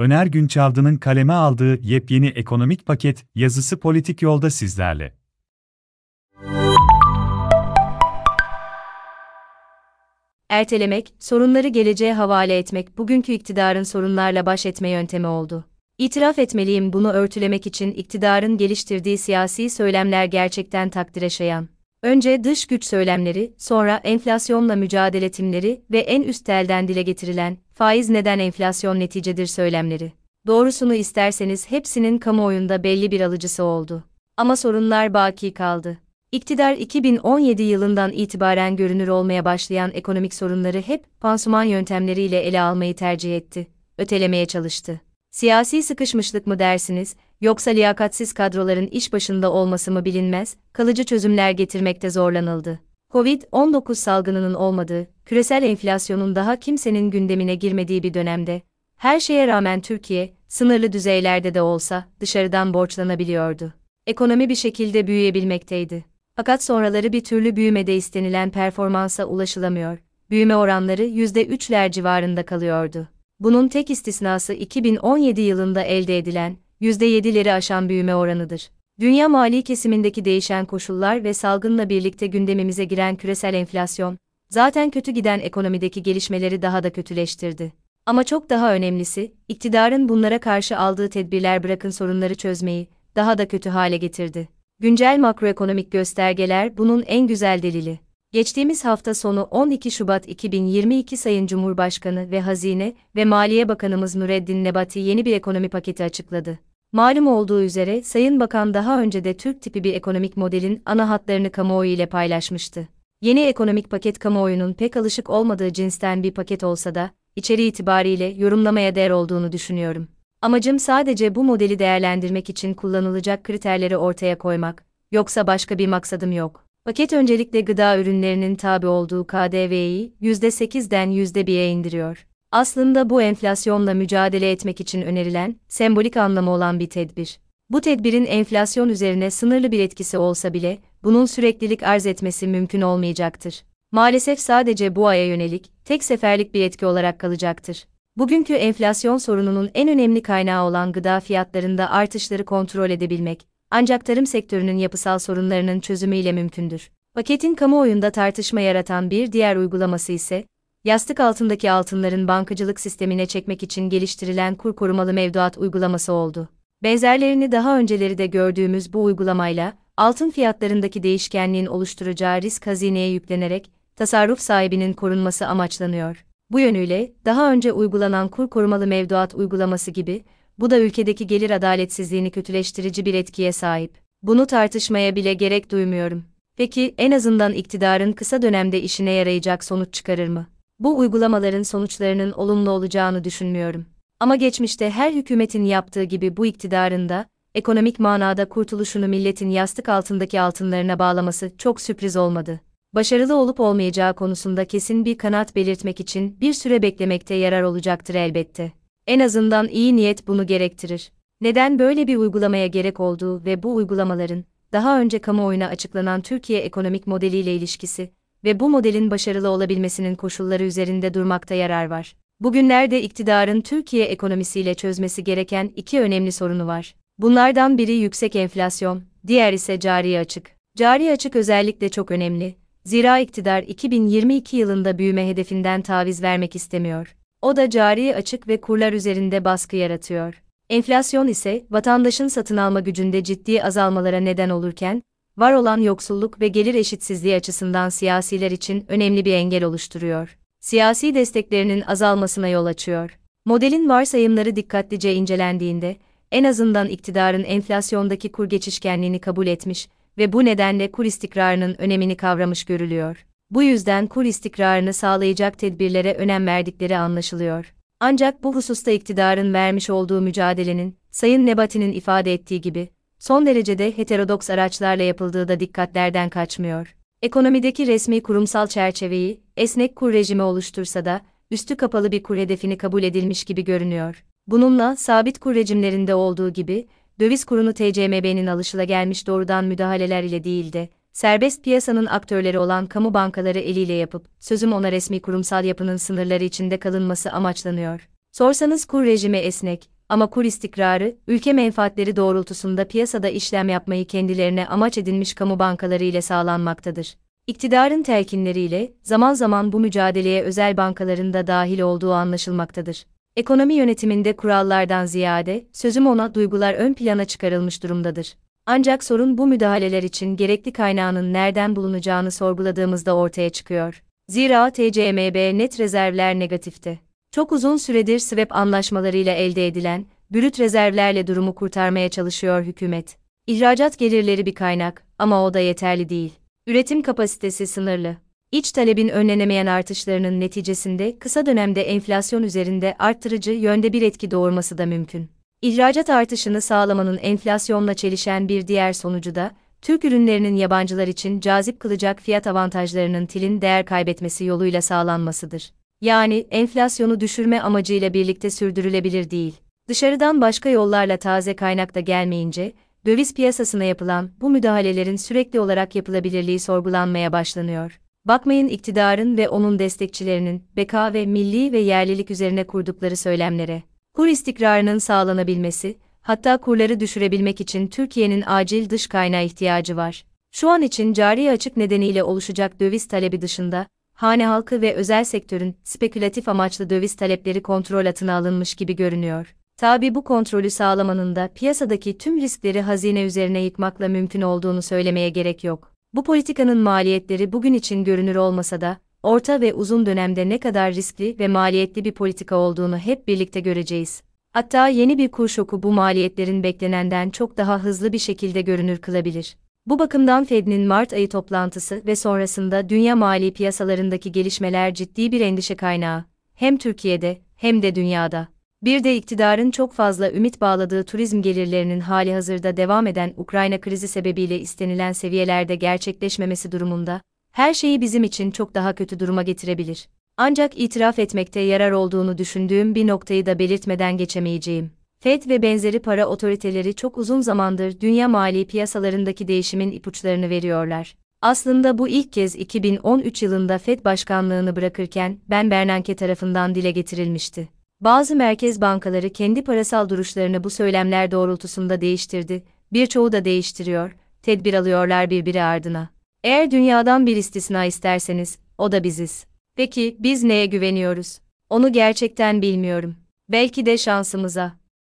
Öner Günçavdı'nın kaleme aldığı yepyeni ekonomik paket yazısı politik yolda sizlerle. Ertelemek, sorunları geleceğe havale etmek bugünkü iktidarın sorunlarla baş etme yöntemi oldu. İtiraf etmeliyim bunu örtülemek için iktidarın geliştirdiği siyasi söylemler gerçekten takdire şayan. Önce dış güç söylemleri, sonra enflasyonla mücadele timleri ve en üst telden dile getirilen faiz neden enflasyon neticedir söylemleri. Doğrusunu isterseniz hepsinin kamuoyunda belli bir alıcısı oldu. Ama sorunlar baki kaldı. İktidar 2017 yılından itibaren görünür olmaya başlayan ekonomik sorunları hep pansuman yöntemleriyle ele almayı tercih etti, ötelemeye çalıştı. Siyasi sıkışmışlık mı dersiniz, yoksa liyakatsiz kadroların iş başında olması mı bilinmez, kalıcı çözümler getirmekte zorlanıldı. Covid-19 salgınının olmadığı, küresel enflasyonun daha kimsenin gündemine girmediği bir dönemde, her şeye rağmen Türkiye, sınırlı düzeylerde de olsa, dışarıdan borçlanabiliyordu. Ekonomi bir şekilde büyüyebilmekteydi. Fakat sonraları bir türlü büyümede istenilen performansa ulaşılamıyor, büyüme oranları %3'ler civarında kalıyordu. Bunun tek istisnası 2017 yılında elde edilen, %7'leri aşan büyüme oranıdır. Dünya mali kesimindeki değişen koşullar ve salgınla birlikte gündemimize giren küresel enflasyon, zaten kötü giden ekonomideki gelişmeleri daha da kötüleştirdi. Ama çok daha önemlisi, iktidarın bunlara karşı aldığı tedbirler bırakın sorunları çözmeyi, daha da kötü hale getirdi. Güncel makroekonomik göstergeler bunun en güzel delili. Geçtiğimiz hafta sonu 12 Şubat 2022 Sayın Cumhurbaşkanı ve Hazine ve Maliye Bakanımız Nureddin Nebati yeni bir ekonomi paketi açıkladı. Malum olduğu üzere Sayın Bakan daha önce de Türk tipi bir ekonomik modelin ana hatlarını kamuoyu ile paylaşmıştı. Yeni ekonomik paket kamuoyunun pek alışık olmadığı cinsten bir paket olsa da, içeri itibariyle yorumlamaya değer olduğunu düşünüyorum. Amacım sadece bu modeli değerlendirmek için kullanılacak kriterleri ortaya koymak, yoksa başka bir maksadım yok. Paket öncelikle gıda ürünlerinin tabi olduğu KDV'yi %8'den %1'e indiriyor. Aslında bu enflasyonla mücadele etmek için önerilen, sembolik anlamı olan bir tedbir. Bu tedbirin enflasyon üzerine sınırlı bir etkisi olsa bile, bunun süreklilik arz etmesi mümkün olmayacaktır. Maalesef sadece bu aya yönelik, tek seferlik bir etki olarak kalacaktır. Bugünkü enflasyon sorununun en önemli kaynağı olan gıda fiyatlarında artışları kontrol edebilmek, ancak tarım sektörünün yapısal sorunlarının çözümüyle mümkündür. Paketin kamuoyunda tartışma yaratan bir diğer uygulaması ise, yastık altındaki altınların bankacılık sistemine çekmek için geliştirilen kur korumalı mevduat uygulaması oldu. Benzerlerini daha önceleri de gördüğümüz bu uygulamayla, altın fiyatlarındaki değişkenliğin oluşturacağı risk hazineye yüklenerek, tasarruf sahibinin korunması amaçlanıyor. Bu yönüyle, daha önce uygulanan kur korumalı mevduat uygulaması gibi, bu da ülkedeki gelir adaletsizliğini kötüleştirici bir etkiye sahip. Bunu tartışmaya bile gerek duymuyorum. Peki, en azından iktidarın kısa dönemde işine yarayacak sonuç çıkarır mı? Bu uygulamaların sonuçlarının olumlu olacağını düşünmüyorum. Ama geçmişte her hükümetin yaptığı gibi bu iktidarın da, ekonomik manada kurtuluşunu milletin yastık altındaki altınlarına bağlaması çok sürpriz olmadı. Başarılı olup olmayacağı konusunda kesin bir kanat belirtmek için bir süre beklemekte yarar olacaktır elbette. En azından iyi niyet bunu gerektirir. Neden böyle bir uygulamaya gerek olduğu ve bu uygulamaların, daha önce kamuoyuna açıklanan Türkiye ekonomik modeliyle ilişkisi ve bu modelin başarılı olabilmesinin koşulları üzerinde durmakta yarar var. Bugünlerde iktidarın Türkiye ekonomisiyle çözmesi gereken iki önemli sorunu var. Bunlardan biri yüksek enflasyon, diğer ise cari açık. Cari açık özellikle çok önemli. Zira iktidar 2022 yılında büyüme hedefinden taviz vermek istemiyor. O da cari açık ve kurlar üzerinde baskı yaratıyor. Enflasyon ise vatandaşın satın alma gücünde ciddi azalmalara neden olurken, var olan yoksulluk ve gelir eşitsizliği açısından siyasiler için önemli bir engel oluşturuyor. Siyasi desteklerinin azalmasına yol açıyor. Modelin varsayımları dikkatlice incelendiğinde, en azından iktidarın enflasyondaki kur geçişkenliğini kabul etmiş ve bu nedenle kur istikrarının önemini kavramış görülüyor. Bu yüzden kur istikrarını sağlayacak tedbirlere önem verdikleri anlaşılıyor. Ancak bu hususta iktidarın vermiş olduğu mücadelenin, Sayın Nebati'nin ifade ettiği gibi, son derecede heterodoks araçlarla yapıldığı da dikkatlerden kaçmıyor. Ekonomideki resmi kurumsal çerçeveyi, esnek kur rejimi oluştursa da, üstü kapalı bir kur hedefini kabul edilmiş gibi görünüyor. Bununla, sabit kur rejimlerinde olduğu gibi, döviz kurunu TCMB'nin alışılagelmiş doğrudan müdahaleler ile değil de, serbest piyasanın aktörleri olan kamu bankaları eliyle yapıp, sözüm ona resmi kurumsal yapının sınırları içinde kalınması amaçlanıyor. Sorsanız kur rejimi esnek ama kur istikrarı, ülke menfaatleri doğrultusunda piyasada işlem yapmayı kendilerine amaç edinmiş kamu bankaları ile sağlanmaktadır. İktidarın telkinleriyle, zaman zaman bu mücadeleye özel bankaların da dahil olduğu anlaşılmaktadır. Ekonomi yönetiminde kurallardan ziyade, sözüm ona duygular ön plana çıkarılmış durumdadır. Ancak sorun bu müdahaleler için gerekli kaynağının nereden bulunacağını sorguladığımızda ortaya çıkıyor. Zira TCMB net rezervler negatifte. Çok uzun süredir swap anlaşmalarıyla elde edilen, brüt rezervlerle durumu kurtarmaya çalışıyor hükümet. İhracat gelirleri bir kaynak ama o da yeterli değil. Üretim kapasitesi sınırlı. İç talebin önlenemeyen artışlarının neticesinde kısa dönemde enflasyon üzerinde arttırıcı yönde bir etki doğurması da mümkün. İhracat artışını sağlamanın enflasyonla çelişen bir diğer sonucu da, Türk ürünlerinin yabancılar için cazip kılacak fiyat avantajlarının tilin değer kaybetmesi yoluyla sağlanmasıdır. Yani enflasyonu düşürme amacıyla birlikte sürdürülebilir değil. Dışarıdan başka yollarla taze kaynak da gelmeyince, döviz piyasasına yapılan bu müdahalelerin sürekli olarak yapılabilirliği sorgulanmaya başlanıyor. Bakmayın iktidarın ve onun destekçilerinin beka ve milli ve yerlilik üzerine kurdukları söylemlere. Kur istikrarının sağlanabilmesi, hatta kurları düşürebilmek için Türkiye'nin acil dış kaynağı ihtiyacı var. Şu an için cari açık nedeniyle oluşacak döviz talebi dışında, hane halkı ve özel sektörün spekülatif amaçlı döviz talepleri kontrol altına alınmış gibi görünüyor. Tabi bu kontrolü sağlamanın da piyasadaki tüm riskleri hazine üzerine yıkmakla mümkün olduğunu söylemeye gerek yok. Bu politikanın maliyetleri bugün için görünür olmasa da, orta ve uzun dönemde ne kadar riskli ve maliyetli bir politika olduğunu hep birlikte göreceğiz. Hatta yeni bir kur şoku bu maliyetlerin beklenenden çok daha hızlı bir şekilde görünür kılabilir. Bu bakımdan Fed'in Mart ayı toplantısı ve sonrasında dünya mali piyasalarındaki gelişmeler ciddi bir endişe kaynağı. Hem Türkiye'de hem de dünyada. Bir de iktidarın çok fazla ümit bağladığı turizm gelirlerinin hali hazırda devam eden Ukrayna krizi sebebiyle istenilen seviyelerde gerçekleşmemesi durumunda, her şeyi bizim için çok daha kötü duruma getirebilir. Ancak itiraf etmekte yarar olduğunu düşündüğüm bir noktayı da belirtmeden geçemeyeceğim. FED ve benzeri para otoriteleri çok uzun zamandır dünya mali piyasalarındaki değişimin ipuçlarını veriyorlar. Aslında bu ilk kez 2013 yılında FED başkanlığını bırakırken Ben Bernanke tarafından dile getirilmişti. Bazı merkez bankaları kendi parasal duruşlarını bu söylemler doğrultusunda değiştirdi, birçoğu da değiştiriyor, tedbir alıyorlar birbiri ardına. Eğer dünyadan bir istisna isterseniz, o da biziz. Peki, biz neye güveniyoruz? Onu gerçekten bilmiyorum. Belki de şansımıza.